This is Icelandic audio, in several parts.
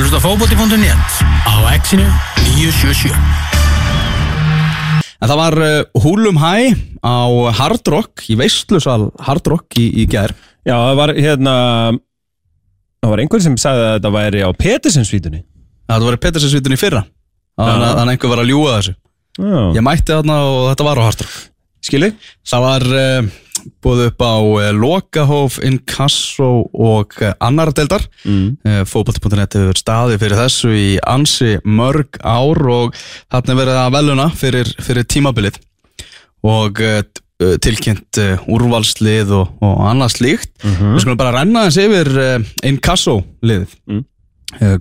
að hlusta fókbóti.net á exinu 977 En það var húlum hæ á Hard Rock, í veistlusal Hard Rock í, í gær. Já, það var hérna Það var einhver sem sagði að þetta væri á Petersinsvítunni Það var Pettersinsvítun í fyrra. Þannig að- einhver var að ljúga þessu. Já, Ég mætti þarna og þetta var á Hard Rock. Skilji? Það var uh, búið upp á uh, Lokahóf, Inkasso og uh, annar deildar. Mm. Fókbalti.net hefur staði fyrir þessu í ansi mörg ár og þarna er verið að veluna fyrir, fyrir tímabilið og tilkynnt úrvalslið og, og annað slíkt. Við skulum bara renna þess yfir Inkasso liðið. Mm.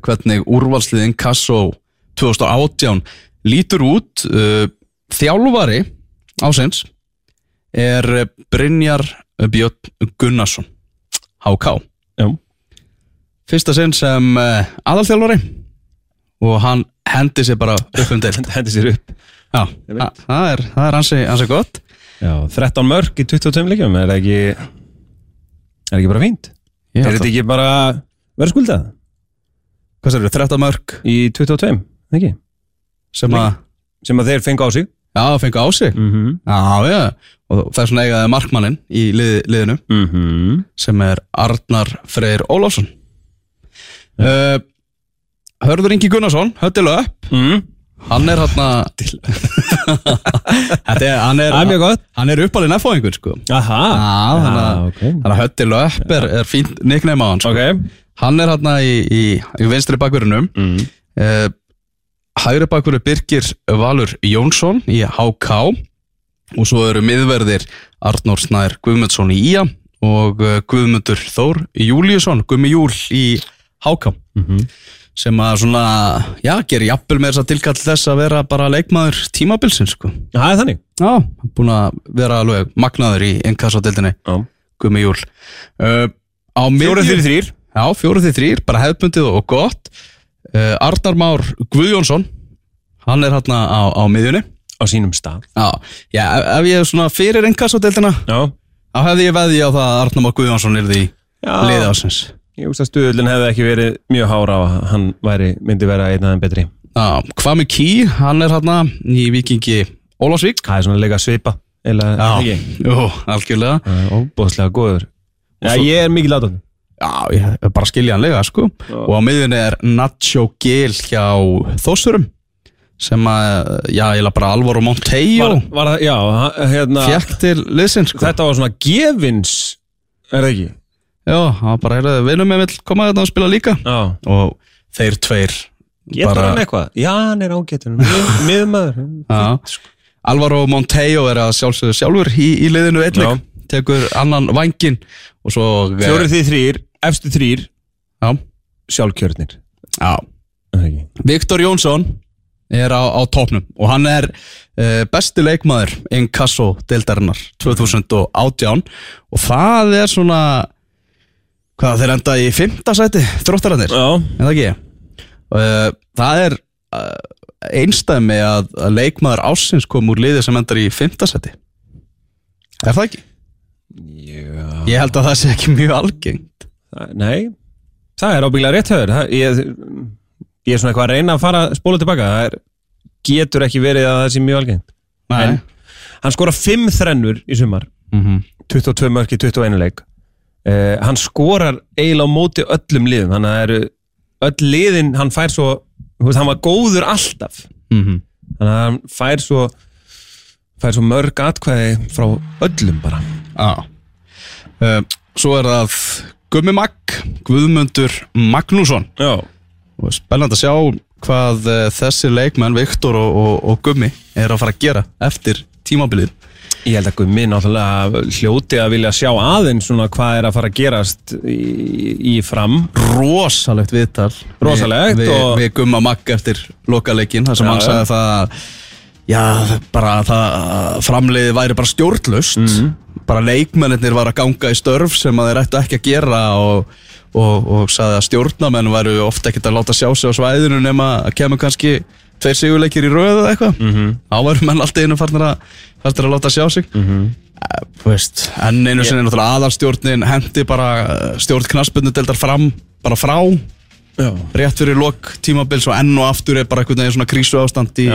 Hvernig úrvalslið Inkasso 2018 lítur út. Uh, þjálfari ásins er uh, Brynjar Björn Gunnarsson, HK Já, fyrsta sinn sem uh, aðalþjálfari og hann hendi sér bara upp um deild. Hendi sér upp. Já, það, það er, það er ansi, ansi gott. Já, 13 mörg í 22 leikjum Er það ekki Er ekki bara fínt? Ég Er þetta ekki bara verið skuldað? Hvað sér við, 13 mörg Í 22, ekki? sem að Sem að þeir fengu á sig Já, fengu á sig. Mm -hmm. Já, já, og það er svona eigaði markmannin í lið, liðinu. Mm -hmm. sem er Arnar Freyr Ólafsson. Uh, Hörður Ingi Gunnarsson, höttilu upp mm. Hann er hann Þetta er, hann er Það er mjög gott. Hann er uppalinn F-fóðingur sko. Aha. Já, þannig að- ok. Þannig að höttilu upp er, er fínt nickname á hann sko. Ok. Hann er hann í, í, í vinstri bakverðinum uh, Hægri bakverður Birgir Valur Jónsson í HK og svo eru miðverðir Arnór Snær Guðmundsson í IA og uh, Guðmundur Þór Júliusson, Guðmi Júl í HK Mhm. sem að svona, já, gerir jafnvel með þess að tilkall þess að vera bara leikmaður tímabilsins, sko. Það er þannig Já, búin að vera alveg magnaður í innkassadeildinni, Já Guðmi Júl. Uh, miðju- þrjir þrýr Já, fjóruð því þrýr, bara hefðbundið og gott. Uh, Arnar Már Guðjónsson, hann er hérna á, á miðjunni. Á sínum stað. Já, já ef, ef ég er svona fyrir innkassadeildina, Já. þá hefði ég veði á það að Arnar Már Guðjónsson er því Já. liðið ásins. Ég veist að stuðullin hefði ekki verið mjög hára á að hann væri, myndi vera einn aðeins betri. Já, hvað með Ký, hann er hérna í Vikingi Ólafsvík. Það er svona leika svipa Eða ekki? Jú, algjörlega. Óbúðslega góður. Já, ég er mikið látan Já, ég bara skiljanlega, sko. Já. Og á miðjunni er Nacho Gil hjá Þossurum, sem að, já, ég er bara Alvaro Montejo. það, hérna Fjekk til liðsins sko. Þetta var svona gefins Er það ekki? Já, hann var bara, heyrðu, vinnum með vill koma þetta og spila líka Já Og þeir tveir Getur bara, hann eitthvað? Já, hann er Mið- Miðmaður Alvaro Montejo er að sjálfsögðu sjálfur í, í liðinu einnig. Tekur annan vangin Og svo eh, Fjórir því þrýr, efstu þrýr Já, Sjálfkjörnir já Er? Viktor Jónsson er á, á topnum Og hann er uh, besti leikmaður Inkasso deildarinnar 2018 Og það er svona Hvað, þeir enda í fymta sæti Þróttararnir Já Er það ekki? Uh, það er uh, einstæmi að, að leikmaður ásins kom úr liði sem endar í fimmtasæti. Er það ekki? Já Ég held að það sé ekki mjög algengt. Nei, það er ábygglega rétt höfður Það- ég, ég er svona eitthvað að reyna að fara spóla tilbaka. Það er, getur ekki verið að það sé mjög algengt. En hann skora 5 þrennur í sumar. Mm -hmm. 22 mörk í 21 leik. Uh, Hann skorar eiginlega á móti öllum liðum. Þannig að það eru öll liðin Hann fær svo, veist, hann var góður alltaf. Mm Þannig að hann fær svo fær svo mörg atkvæði frá öllum bara. Uh, Svo er það Gummi Magg, Guðmundur Magnússon. Já, Og spennandi að sjá hvað uh, þessi leikmenn, Viktor og, og, og Gummi, er að fara að gera eftir tímabilið. Ég held að Gummi náttúrulega hljóti að vilja sjá aðeins svona hvað er að fara að gerast í, í fram rosalegt viðtal Rosalegt við, við, og- við gumma makk eftir lokaleikin þar sem Já, hann sagði það að já, bara að það framleiði væri bara stjórnlust Mhm. bara leikmennir var að ganga í störf sem að þeir ættu ekki að gera og, og, og sagði að stjórnamenn væru ofta ekkert að láta sjá sig á svæðinu nema að kemur kannski tveir sigurleikir í röðu eða eitthvað mm -hmm. þá varum menn alltaf einu farnir að, farnir að láta sjá sig. Eh, þú veist, enn einu sinni náttúrulega aðalstjórnin hendi bara eh, stjórn knaspunnu deildar fram bara frá Já, rétt fyrir lok tímabils og enn og aftur er bara einhvern veginn svona krísu ástand í,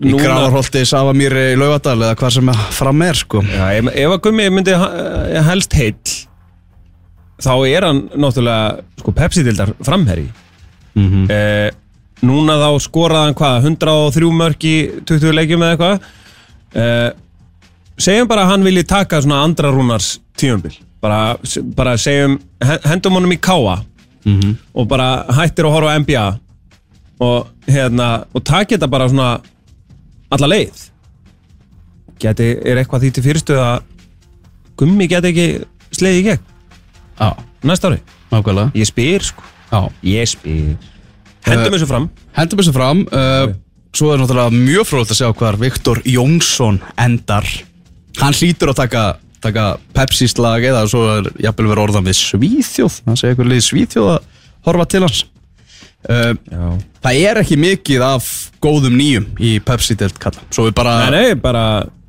í Gravarholti, Savamýri, Laugadal eða hvað sem er fram er sko. Já, ef, ef að Gummi myndi ha- helst heill þá er hann náttúrulega sko Pepsi-dildar framherri mm eh, Núna þá skoraði hann hvað 103 mörg í 20 leikjum eða eitthvað? Eh, Segjum bara að hann vilji taka svona andra rúnars tíumbil bara, bara segjum, he- hendum honum í káa -hmm. og bara hættir að horfa á NBA og hérna og taki þetta bara svona alla leið. Geti, er eitthvað því til fyrirstöð að gummi geti ekki sleiði í gegn? Já, næsta ári? Nákvæmlega. Ég spyr sko, Já. ég spyr. Hendum Eh, þessu fram. Hendum þessu fram. Uh, Svo er náttúrulega mjög fróðilegt að sjá hvar Viktor Jónsson endar. Hann hlýtur að taka, taka Pepsi slag eða svo er jafnvel verið orðan við Svíþjóð. Það segir eitthvað liðið Svíþjóð að horfa til hans. Uh. Það er ekki mikið af góðum nýjum í Pepsi-delt kalla. Svo við bara nei, nei, bara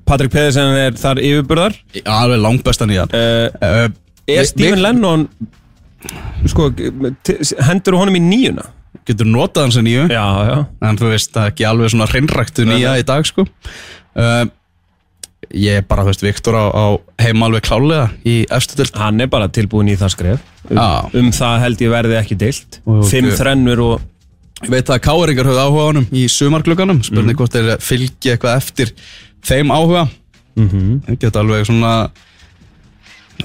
Patrik Pedersen er þar yfirburðar. Alveg langbesta nýjan. Uh, uh, er Stephen Lennon sko, hendur honum í nýjuna? Getur notað hans að nýju. Já, já. En þú veist, það er ekki alveg svona hreinræktu nýja í dag sko. Uh, Ég er bara, þú veist, Viktor á, á heima alveg klálega í efstu delt hann er bara tilbúin í það skref. Um, Já. um það held ég verði ekki deilt. Og- fimm og- þrennur og Ég veit að Káringar höfðu áhuga á honum í sumarklukkanum Spurning hvort þeir fylgi eitthvað eftir þeim áhuga. -hmm. Það geta alveg svona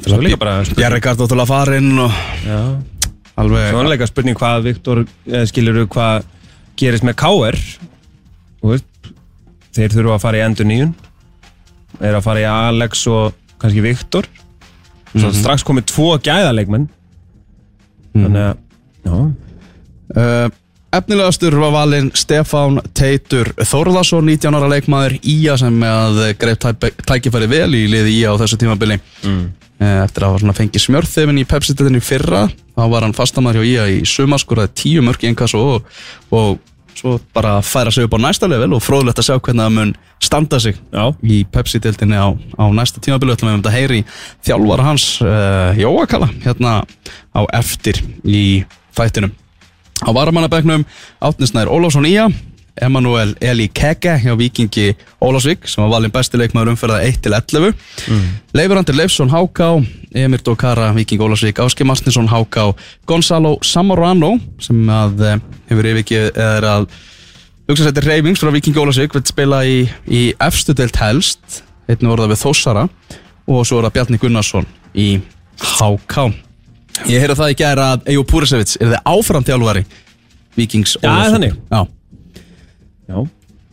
Svo líka bara spurning- Bjarri Gardóttulega farinn og Já. alveg Svo líka spurning hvað Viktor skilur hvað gerist með KR Þú veist, þeir þurfa að fara í endur nýjun er að fara í Alex og kannski Viktor. Svo strax komið tvo gæðaleikmenn. Þannig að já, Uh, efnilegastur var valinn Stefán Teitur Þórðarsson 19 ára leikmaður Ía sem að greip tæ- tækifæri vel í liði Ía á þessu tímabili. Mm. Eh, eftir að svona fengið smjörþefin í Pepsi-deltinni fyrra þá var hann fastamæður hjá Ía í suma skoraði tíu mörg einhvers og, og svo bara færa sig upp á næsta level og fróðlegt að sjá hvernig það mun standa sig já, í Pepsi-deltinni á, á næsta tímabili. Við um þetta. Heyri þjálfara hans uh, Jóakala hérna á eftir í þættinum. Á varamannabæknum Átnisnær Ólafsson Ía Emanuel Eli Keke hjá Víkingi Ólafsvík sem var valinn besti leikmaður umferða 1-11 mm. Leifur Andir Leifsson Háká Emir Dókara Víking Ólafsvík Áski Martinsson Háká Gonzalo Samorano sem að eh, hefur yfirgeð er að hugsa sættir reyfings frá Víking Ólafsvík vil spila í, í efstu deilt helst einnig orða við Þósara og svo er það Bjarni Gunnarsson í Háká Ég heyrði það í gæra að Ejo Púrisevits er þið áfram þjálfari Víkings Já, Ólafsvík. þannig. Já, já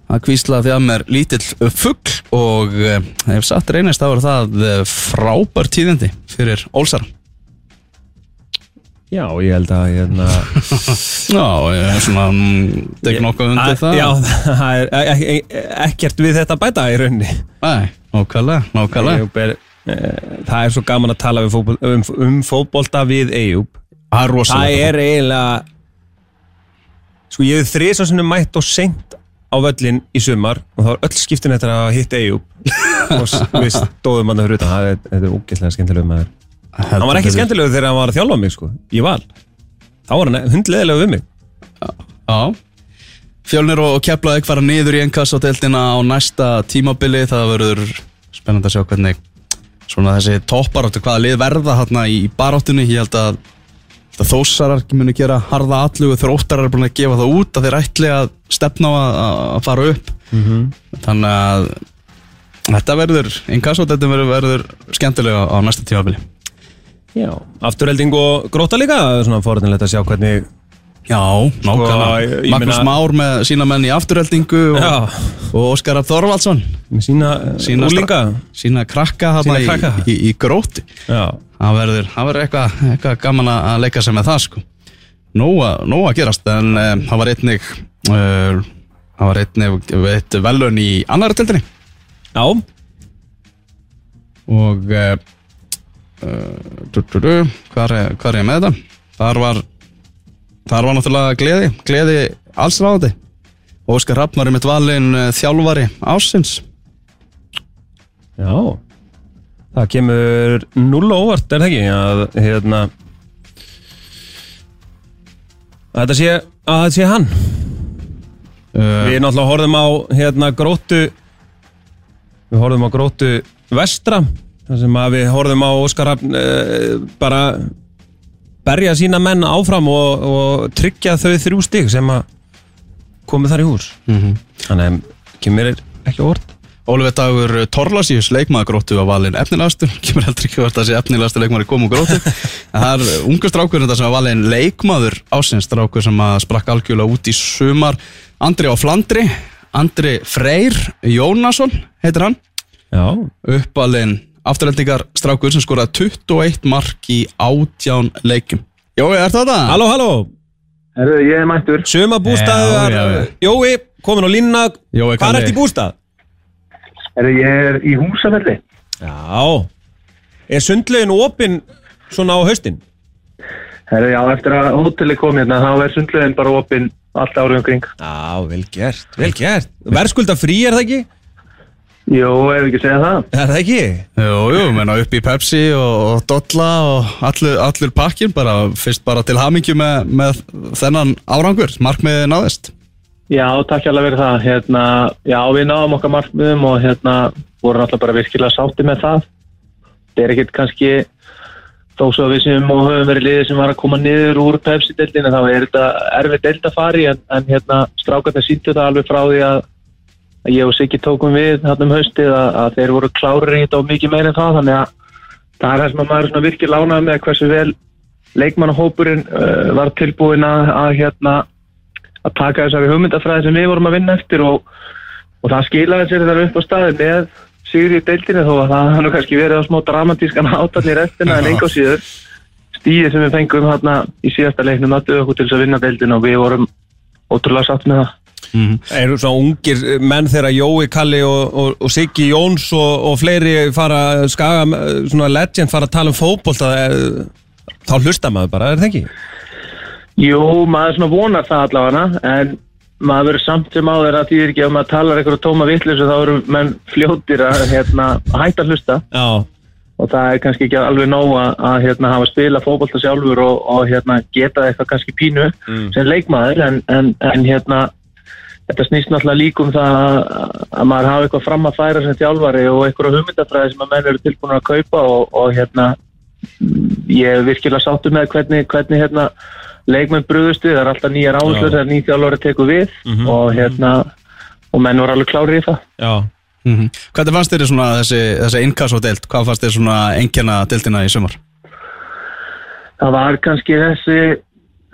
Það kvíslaði að mér lítill fugg og eh, ef satt reynist þá er það eh, frábær tíðindi fyrir Ólsara. já, ég held að hérna, Já, ég er svona mm, tek nokkuð undir að- það. já, það er e- e- ekkert við þetta bæta í rauninni Nei, nákvæmlega, nákvæmlega. Er, eh, það er svo gaman að tala fótbol, um, um fótbolta við Eyjúb Það er er eiginlega sko ég hef þrið svo sinni mætt og seint á völlin í sumar og það var öll skiptin eftir að hitta Eyjúb og við stóðum hann fyrir utan. Það er, þetta er ógeðslega skemmtilega maður. Hann var ekki skemmtilegur þegar hann var að þjálfa mig sko í val. Þá var hann hundleðilega við mig. Já. Fjölnir og Keflavík fara niður í ennkast á næsta tímabili. Það verður spennandi að sjá hvernig svona þessi topparáttu, hvaða lið verða hérna í baráttunni. Ég held að Það þósarar muni gera harða allugu þróttarar er búin að gefa það út að þeir ætli að stefna á að, að fara upp. Þannig að þetta verður, inkasso þetta verður, verður skemmtilega á næsta tímabili. Já afturhelding og gróta líka það er svona forðinlegt að sjá hvernig Já, nákvæmlega. ég- ég Magnús meina- Már með sína menn í afturheldingu og, og Óskar Þorvaldsson. Með sína, sína, úlinga sína krakka Sína í, krakka. í, í gróti já. Það verður, verður eitthvað, eitthvað gaman að leika sig með það sko. Nóa, nóa að gerast en um, það var einnig uh, það var einnig veit, velun í annari tildinni já. Og uh, uh, hvað, er, hvað er ég með þetta? Þar var þar var náttúrulega gleði, gleði alls ráði Óskar Rapp var einmitt valinn uh, þjálfari ásins Já, það kemur null á óvart, er það ekki? Að, hérna, að þetta sé, að þetta sé hann. Uh, Við náttúrulega horfum á hérna gróttu Við horfum á gróttu vestra þar sem að við horfum á Óskar Hafn uh, bara berja sína menn áfram og, og tryggja þau þrjú stig sem að komu þar í hús. Mhm. Þannig að kemur ekki á orð Ólfið Dagur Torlasíus leikmaður gróttu var valinn efnilegastur. Kemur heldur ekki verið að sé efnilegastur leikmaður í komu gróttu. Það er ungu strákur þetta sem var valinn leikmaður ásins strákur sem að sprakk algjörlega út í sumar. Andri á Flandri Andri Freyr Jónasson heitir hann. Já, uppalinn afturhendingar strákur sem skoraði 21 mark í átján leikum Jói, er það það? halló, halló Herru, ég er mættur. Sumabústaðar. Jói, komin á línna Jói, Hvað er þetta í bústað? Herru, ég er í húsafelli. Já Er sundlegin opinn svona á haustin? Herru, já, eftir að hóteli kom hérna, þá er sundlegin bara opinn allt árið umkring. Já, vel gert, vel gert Verðskulda frí er það ekki? Jú, ef ekki segja það. Er það ekki? Jú, jú, menna upp í Pepsi og, og Dolla og allur, allur pakkin bara, fyrst bara til hamingju með, með þennan árangur, markmiðið náðist Já, takk alveg fyrir það. Hérna, já, við náðum okkar markmiðum og hérna vorum alltaf bara virkilega sátti með það. Það er ekkert kannski þó svo að við sem og höfum verið liðið sem var að koma niður úr Pepsi-deildina þá er þetta erfið deild að fara í en, en hérna strákarnir síndu það alveg frá því að ég og Siggi tókum við hann um haustið að, að þeir voru klárir í þetta og mikið meira en það þannig að það er það sem að maður er virkilega lánað með hversu vel leikmannahópurinn uh, var tilbúin að, að hérna að taka þessari hugmyndafræði sem við vorum að vinna eftir og, og það skilaði sér þar upp á staði með Sigri í deildinu þó að það hann kannski verið á smá dramatískan átalli í restina en enga síður stíði sem við fengum hérna í síðasta leiknum nattuð okkur til þess að vinna deildinu og við vorum ótrúlega sátt með það. Eru svo ungir menn þegar Jói, Kalli og, og, og Siggi Jóns og, og fleiri fara að skaga, svona legend fara að tala um fótbolt þá hlusta maður bara, er það ekki? Jú, maður svona vonar það allavega en maður verður samt sem áður að því ekki ef maður talar eitthvað tóma vitlis þá eru menn fljótir að hérna, að hætta að hlusta. Já, og það er kannski ekki alveg nóg að, að hérna, hafa spila fótbolta sjálfur og, og hérna, geta eitthvað kannski pínu sem leikmaður en, en, en hérna þetta snýst náttúrulega líka um það að, að maður hafa eitthvað fram að færa sem þjálfari og eitthvað hugmyndafræði sem að menn eru tilbúin að kaupa og, og hérna ég er virkilega sáttu með hvernig, hvernig hérna, leikmenn brúðustu, það er alltaf nýjar áherslur þegar nýj þjálfari tekur við og hérna og menn voru alveg klári í það. Já. Mm Hvernig fannst þér svona þessi, þessi inkasso deild? Hvað fannst þér svona engjana deildina í sumar? það var kannski þessi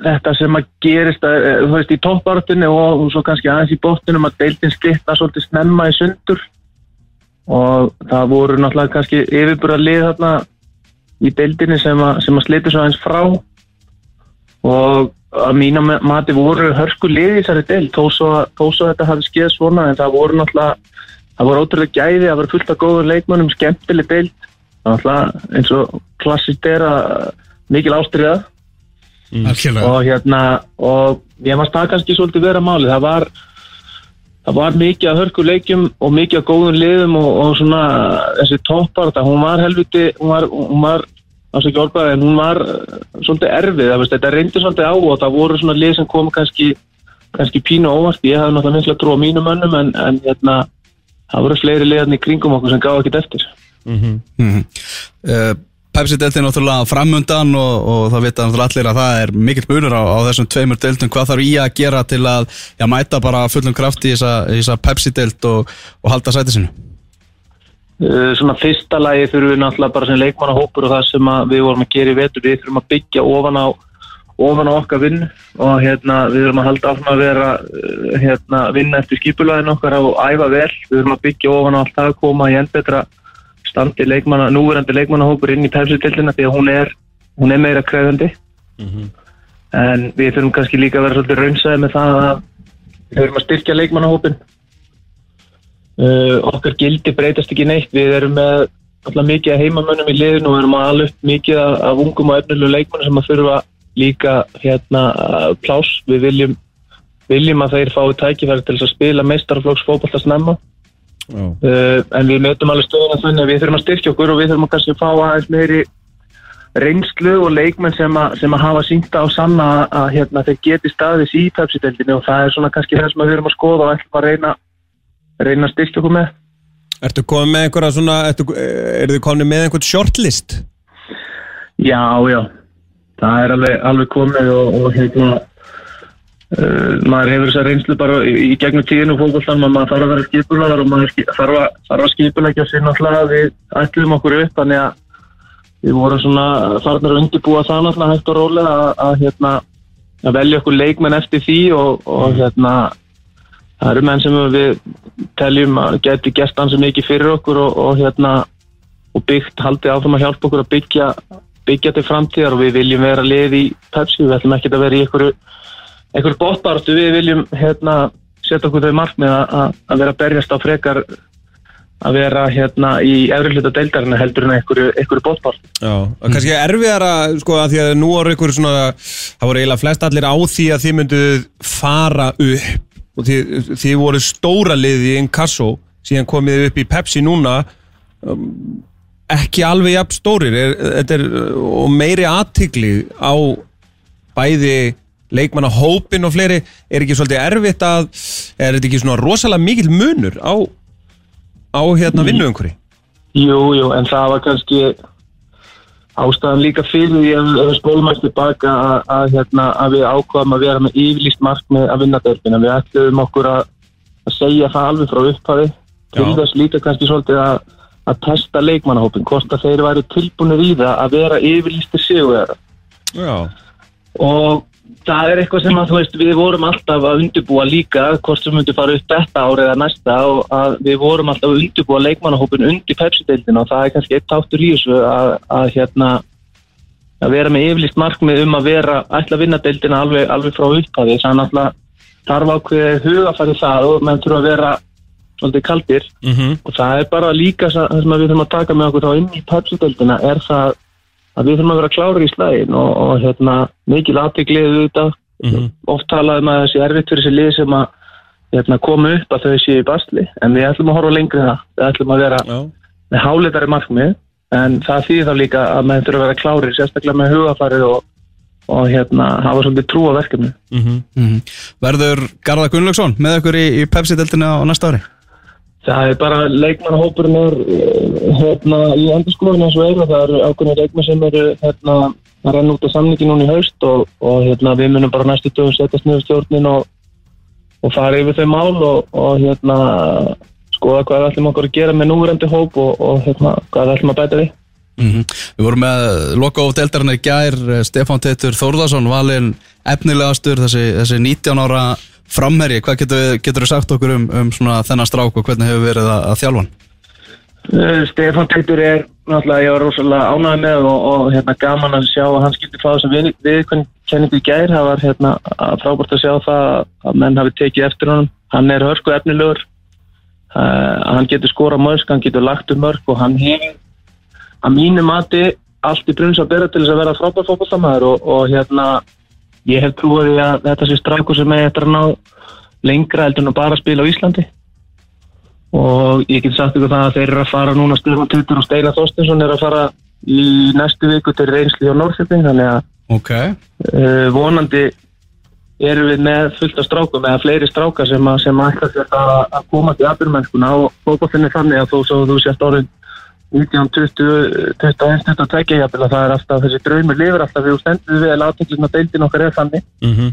þetta sem að gerist að, eh, þú veist, í toppártunni og, svo kannski aðeins í bóttunum að deildin slitna svolítið snemma í sundur. Og það voru náttúrulega kannski yfirbúra lið þarna í deildinni sem að, að slitu svo aðeins frá. Og að mína ma- mati voru hörsku lið í þessari deild þó svo, þó svo þetta hafi skeið svona en það voru náttúrulega það voru ótrúlega gæði, það voru fullt af góður leikmönnum skemmtileg deild. Náttúrulega eins og klassist er að mikil ástriða Algjörlega. Og hérna og ég maður það kannski svolítið vera máli það var það var mikið að hörku leikjum og mikið að góðum liðum og, og svona þessi topparta, hún var helviti hún var, hún var orðbæði en hún var uh, svolítið erfið. Það, veist, þetta reyndi svolítið á og það voru svona lið sem kom kannski, kannski pínu óvart. Ég hafði náttúrulega minnst að trúa mínum önnum en, en hérna, það voru fleiri liðarnir í kringum okkur sem gáði ekkert eftir. Mm uh, Pepsi deildin náttúrulega framundan og, og það vita náttúrulega allir að það er mikill munur á, á þessum tveimur deildum. Hvað þarf í að gera til að já, mæta bara fullum kraft í þessa, í þessa Pepsi deild og, og halda sæti sinu Uh, svona fyrsta lagi þurfum við náttúrulega bara sem leikmannahópur og það sem við vorum að gera í vetur við þurfum að byggja ofan á ofan á okkar vinn og hérna við þurfum að halda áfram að vera uh, hérna vinna eftir skipulagin okkar og æfa vel, við þurfum að byggja ofan á allt það að koma í enn betra standi leikmanna, núverandi leikmannahópur inn í pepsi-tildina því að hún er hún er meira krefandi en við þurfum kannski líka að vera svolítið raunsaði með það að við þurfum að styrkja leikmannahópin Uh, okkar gildi breytast ekki neitt. Við erum með alltaf mikið af heimamönnum í liðinu og erum að alveg mikið af, ungum og efnilegu leikmönnum sem að þurfa líka hérna plás við viljum, viljum að þeir fái tækifæri til að spila meistarflokks fótballta snemma. Já. Uh, en við mötum alveg stöðuna þannig að við þurfum að styrkja okkur og við þurfum að kannski fá aðeins meiri reynslu og leikmenn sem, a, sem að hafa sínta á sanna að, að hérna, þeir geti staðis í Pepsi-deldinu og það er svona kannski það sem við erum að skoða og ætlum að reyna, reyna að styrkja okkur með. Ertu komið með einhverja svona, ertu, er þið komið með einhvern shortlist? Já, já, það er alveg, alveg komið og, og hérna, uh, maður hefur þessa reynslu bara í, í gegnum tíðinu fólkvöldan, maður þarf að vera skipulagar og maður þarf að, að skipulegja sér náttúrulega við ætlum okkur upp, þannig að við vorum svona farnir að undirbúa það náttúrulega hægt og rólega að, að, hérna, að velja okkur leikmenn eftir því og, og hérna, það eru menn sem við teljum að geti gert hans mikið fyrir okkur og, og hérna og byggt, haldið áfram að hjálpa okkur að byggja byggja til framtíðar og við viljum vera lið í Pepsi, við ætlum ekki að vera í einhverju einhverju bóttbaratu, við viljum hérna setja okkur þau markmið að, að- að vera að berjast á frekar að vera hérna í efri hluta deildarinn heldur en einhverju, einhverju bóttbaratu. Já, og kannski erfiðara sko að því að nú voru ykkur svona það voru eiginlega flest allir á því að þið myndu fara upp. Og þið, þið voru stóra liði í Inkasso, síðan komið upp í Pepsi núna. Um, ekki alveg jafn stórir. Er, þetta er, og meiri aðtigli á bæði leikmanna hópin og fleiri er ekki svolítið erfitt að er þetta ekki svona rosalega mikil munur á, á hérna vinnu einhverju Jú, jú, en það var kannski ástæðan líka fyrir því að við spólum ekki tilbaka að, að, hérna, að við ákvaðum að vera með yfirlýst markmið að vinna deildina. Við ætlum okkur að, að segja það alveg frá upphafi til þess líka kannski svolítið að, að testa leikmannahópin, hvort að þeir væri tilbúinir í það að vera yfirlýstir sigurvera. Já, og það er eitthvað sem að veist við vorum alltaf að undirbúa líka hvort sem myndi fara upp þetta árið eða næsta og að við vorum alltaf að undirbúa leikmannahópin undir Pepsi-deildina og það er kannski eitt þáttur í þessu að, að hérna að vera með yfirlýst markmið um að vera ætla að vinna deildina alveg, alveg frá upphafi. Þannig að þarf ákveðið hugafæri það og menn þurfa að vera svolítið kaldir. Mhm. Og það er bara líka það sem við þurfum að taka með okkur þá inn í Pepsi-deildina er það að við þurfum að vera klári í slægin og, og hérna, mikil aðteglið auðvitað. Mhm. oft talaðum að þessi erfitt fyrir þessi lið sem að hérna, koma upp að þau séu í basli en við ætlum að horfa lengri en það. Við ætlum að vera Já, með hálitari markmið en það þýðir þá líka að maður þurfa að vera klári sérstaklega með hugafarið og, og hérna, hafa svolítið trú á verkefni mhm. Verður Garðar Gunnlaugsson með okkur í, í Pepsi-deltinu á næsta ári? Það er bara leikmannahópurinn er eh, hérna, í endurskóðinu eins og er og það eru ákveðinu leikmenn sem eru hérna, að renna út af samningi núna í haust og, og hérna, við munum bara næstu dögum setjast niður stjórnin og, og fara yfir þau mál og, og hérna, skoða hvað ætlum okkur að gera með núverandi hóp og, hérna, hvað ætlum að bæta við. Mm Við vorum með loka of deltarinn í gær eh, Stefán Teitur Þórðarsson valinn efnilegastur þessi, þessi 19 ára framherji, hvað getur, getur sagt okkur um, um þennan strák og hvernig hefur verið að, að þjálfa hann? Uh, Stefán Teitur er náttúrulega ég var rosalega ánægð með og, og hérna, gaman að sjá að hann skildi fá þess að við, í gær. Það var hérna, frábært að sjá það að menn hafi tekið eftir honum. Hann er hörku efnilegur. Uh, hann getur skora mörg, hann getur lagt um mörg og hann hefur að mínu mati allt í brunns að bera til þess að vera frábært fókbaltamæður og, og hérna ég hef trúið því að þetta sé strákur sem er eftir að ná lengra heldur en að bara spila á Íslandi. Og ég get sagt ykkur það að þeir eru að fara núna Stefán Tutur og Steinar Þorstinsson er að fara í næstu viku til reynsli á Norrköping þannig að Ok, uh, vonandi erum við með fullt af strákum eða fleiri strákar sem að, sem ætla að, að koma til aðbyrmennskuna og fókbóttinni þannig að svo þú sést árið 19, 20, 21, 22 jafnvel að það er alltaf þessi draumur lifir alltaf við og stendur við að látinglinn og deildin okkar er þannig mhm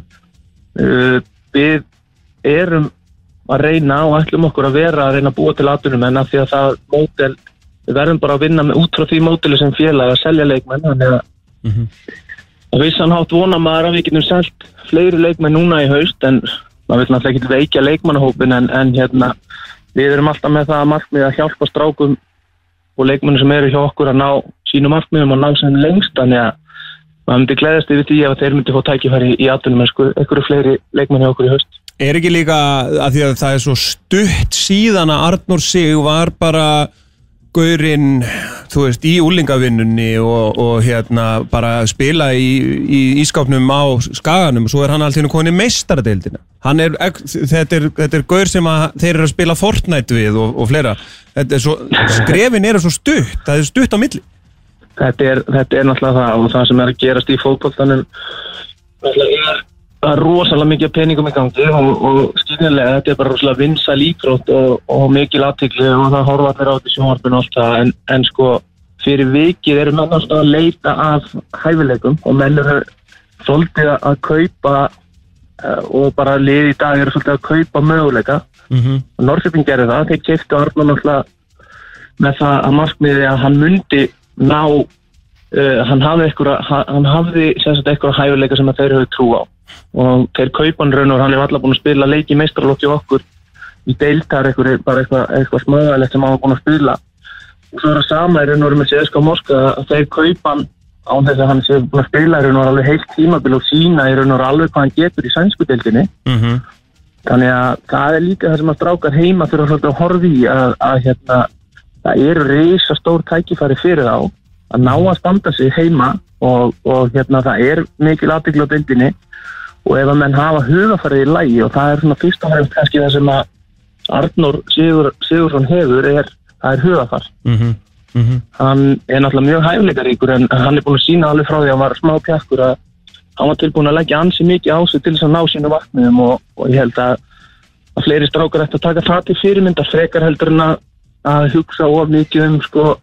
uh, við erum að reyna og ætlum okkur að vera að reyna að búa til aðtunum en að því að það mótel, við verðum bara að vinna með út frá því móteli sem félag að selja leikmenn þannig að Mhm. að vissan hátt vona maður að við getum selt fleiri leikmenn núna í haust en maður vil náttúrulega ekki veikja leikmannahópin en, en hérna við erum alltaf með það að markmið að hjálpa strákum og leikmennu sem eru hjá okkur að ná sínum markmiðum og ná sem lengst þannig að maður myndi gleðast yfir því ef þeir myndi fá tækifæri í aðtunum en sko, einhverju fleiri leikmenn hjá okkur í haust. Er ekki líka að því að það er svo stutt síðan að Arnór Sig var bara gaurinn, þú veist, í úlingavinnunni og, og hérna bara spila í, í ískápnum á skaganum og svo er hann alltaf konið meistaradeildina. Er, þetta er, þetta er gaur sem að þeir eru að spila Fortnite við og, og fleira. Er svo, skrefin eru svo stutt, það er stutt á milli. þetta er, þetta náttúrulega það og það sem er að gerast í fótbolltanum náttúrulega er það er rosalega mikið peningum í gangi og, og skynnilega þetta er bara rosalega vinsæl ígrótt og, og mikil aðtikli og það horfa allir á þetta sjónvarpinu og allt það en, en sko fyrir vikið eru menn alltaf að leita af hæfileikum og menn eru svolítið að kaupa uh, og bara lið í dag eru svolítið að kaupa möguleika mm -hmm. og Norrköping gerði það, þeir keiftu Arnón náttúrulega með það að markmiði að hann myndi ná uh, hann hafði eitthvað hann hafði sérstaklega eitthvað hæfileika sem þeir höfðu trú á og þeir kaupan raun og hann er alltaf búin að spila leiki meistralokki okkur. Í deiltar eitthvað, bara eitthvað, eitthvað smöðalegt sem hann var búin að spila. Og svo er það sama í raun og veru með CSKA Moska að þeir kaupan án þess að hann sé búin að spila í raun og veru alveg heilt tímabil og sína í raun og veru alveg hvað hann getur í sænsku deildinni. Mm -hmm. Þannig að það er líka það sem að strákar heima fyrir að að horfi í að, að hérna, það eru reysa stór tækifæri fyrir þá að ná að standa sig heima og, og hérna það er mikil aðbyggla á deildinni og ef að menn hafa hugafarið í lægi og það er svona fyrst og fremst kannski það sem að Arnór Sigur, Sigursson hefur er, það er hugafar. Mm -hmm. Hann er náttúrulega mjög hæfleikaríkur en hann er búin að sína alveg frá því að hann var smá pjakkur að hann var tilbúin að leggja ansi mikið á sig til þess að ná sínu vatnum og, og ég held að, að fleiri strákar ætti að taka það til fyrirmyndar frekar heldur en að, að hugsa of mikið um sko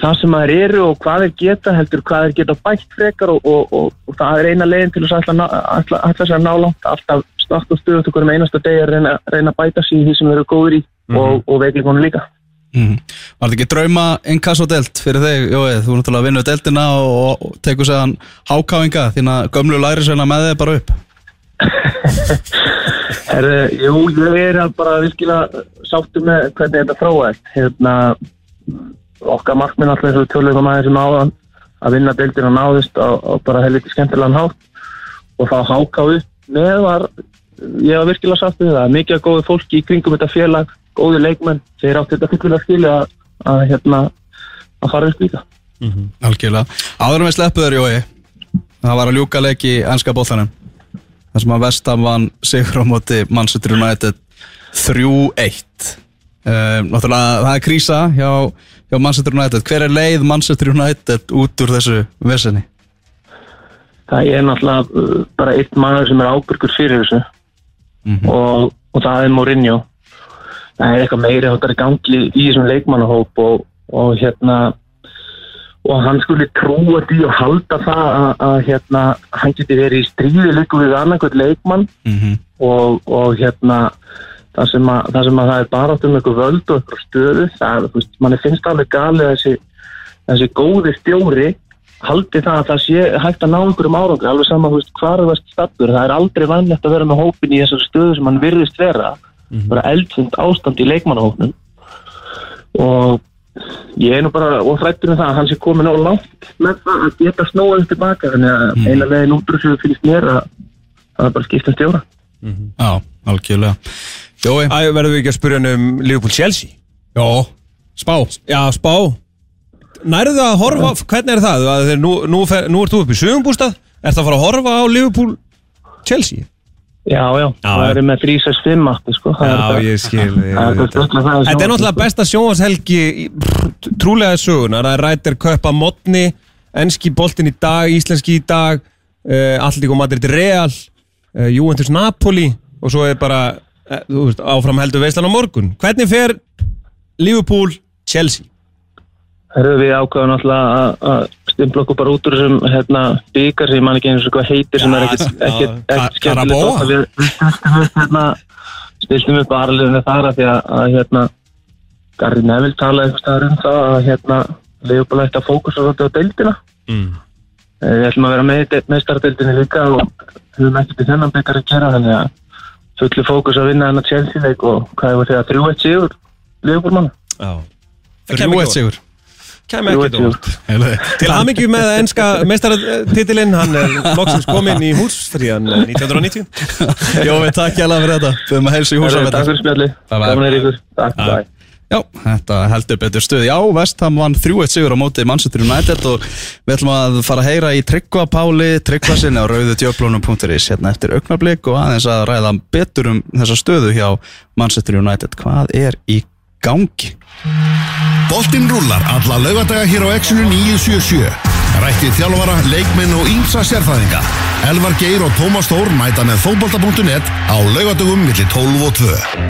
það sem maður eru og hvað þeir geta heldur hvað þeir geta bætt frekar og, og, og, og það er eina leginn til þess að alltaf sér að ná langt alltaf snart og stuðut okkur um einasta degi að reyna, reyna að bæta í því sem þeir eru góður í og, og veiklingunum líka. Mm. Var þetta ekki drauma inkasso delt fyrir þig, Jói, þú er náttúrulega vinna deltina og, og tekur séðan hákáinga. Þína gömlu lærisveina með þig bara upp. Herri, Jú, ég er bara virkilega sáttu með hvernig þetta þróaðist. Hérna okkar markminn alltaf eins og tjóðlega maður sem áðan að vinna deildina náðist á bara helviti skemmtilegan hátt. Og þá háká upp með var ég var virkilega sáttu með það. Mikið góði fólki í kringum þetta félag góði leikmenn, þeir átti þetta fyrir að skilja að, að hérna að fara upp líka Algjörlega. Áður með sleppuður, Jói það var að ljúka leik í ennska bóttanum þar sem að Vestam vann sigur á móti Manchester United 3-1 um, Náttúrulega það er krísa hjá, hjá Manchester United. Hver er leið Manchester United út úr þessu vesenni? það er náttúrulega uh, bara eitt maður sem er ábyrgur fyrir þessu. Og, og það er Mourinho. Það er eitthvað meiri áttar í gangi í þessum leikmannahóp og, og hérna og hann skulle trúa því og halda það að, að hérna hann geti verið í stríði líku við annarkvæmt leikmann. Mm -hmm. og, og hérna það sem, að, það sem að það er bara áttur með eitthvað völd og eitthvað stöðu það, þú veist, manni finnst alveg galið að þessi, þessi góði stjóri haldi það að það sé hægt að ná einhverjum árangur, alveg sama, þú veist, hvar það er aldrei vannlegt að vera með hópin í þessar stöðu sem hann virðist vera. Bara eldfund ástand í leikmannahópnum. Og ég er nú bara ofrættur um það að hann sé komin á langt með það að geta snóðið tilbaka. Þannig að eina veginn út úr þessu finnst mér að það er bara skipta um stjóra. Já, algjörlega Jói, Æ, verðum við ekki að spyrja hann um Liverpool Chelsea já, spá. Já, spá. Nærðu það að horfa, hvernig er það? Að þeir, nú, nú, fer, nú ert þú upp í sögumbústað Er það að fara að horfa á Liverpool Chelsea? Já, já, það já. er með 365 aftur sko. Það er Já, það- ég skil ég Það er veit það. það. Þetta er náttúrulega besta sjónvarshelgi trúlega sögunar, það er rættir köpa modni, enski boltin í dag íslenski í dag uh, Alltíko Madrid Real uh, Juventus Napoli og svo er bara þú veist, áfram heldur veislan á morgun Hvernig fer Liverpool Chelsea? Herðu við ákvæðum náttúrulega að- stimpla okkur bara út úr þessum hérna, byggar sem ég man ekki eins og hvað heitir sem er ekkert skemmtilegt við við stiltum upp hérna stiltum upp aðarleginu þar að því að, hérna Gary Neville talaði eitthvað staðar um það að hérna Leopold ætti að fókusa svolítið á deildina Mm. Eh, Við ætlum að vera með í meistaradeildinni líka og höfum ekkert í þennan byggar að gera þannig að fullu fókus að vinna hennar Chelsea leik og hvað hefur þrjú eitt sigur Leopold mann Já. Þrjú eitt sigur. Kæmi ekki dótt Til hamingju með enska meistaratitilinn, hann er loksins kominn í hús fyrir hann 1990. Jói, takk hjá fyrir þetta. Við höfum að heilsa í Takk húsafættar fyrir spjalli, Bye bye. gaman er ykkur. Takk, Já, þetta heldur betur stuð. Já, Vestham vann 3-1 sigur á móti Manchester United og við ætlum að fara að heyra í Tryggva Páli, Tryggva sinni á rauðutjöflunum.is hérna eftir augnablík og aðeins að ræða betur um þessa stöðu hjá Manchester United. Hvað er í gangi? Boltinn rúlar alla laugadaga hér á Exinu 977. Rættið þjálfara, leikminn og ímsa sérfæðinga. Elvar Geir og Tómas Þór mæta með fótbolta.net á laugadagum millir 12 og 2.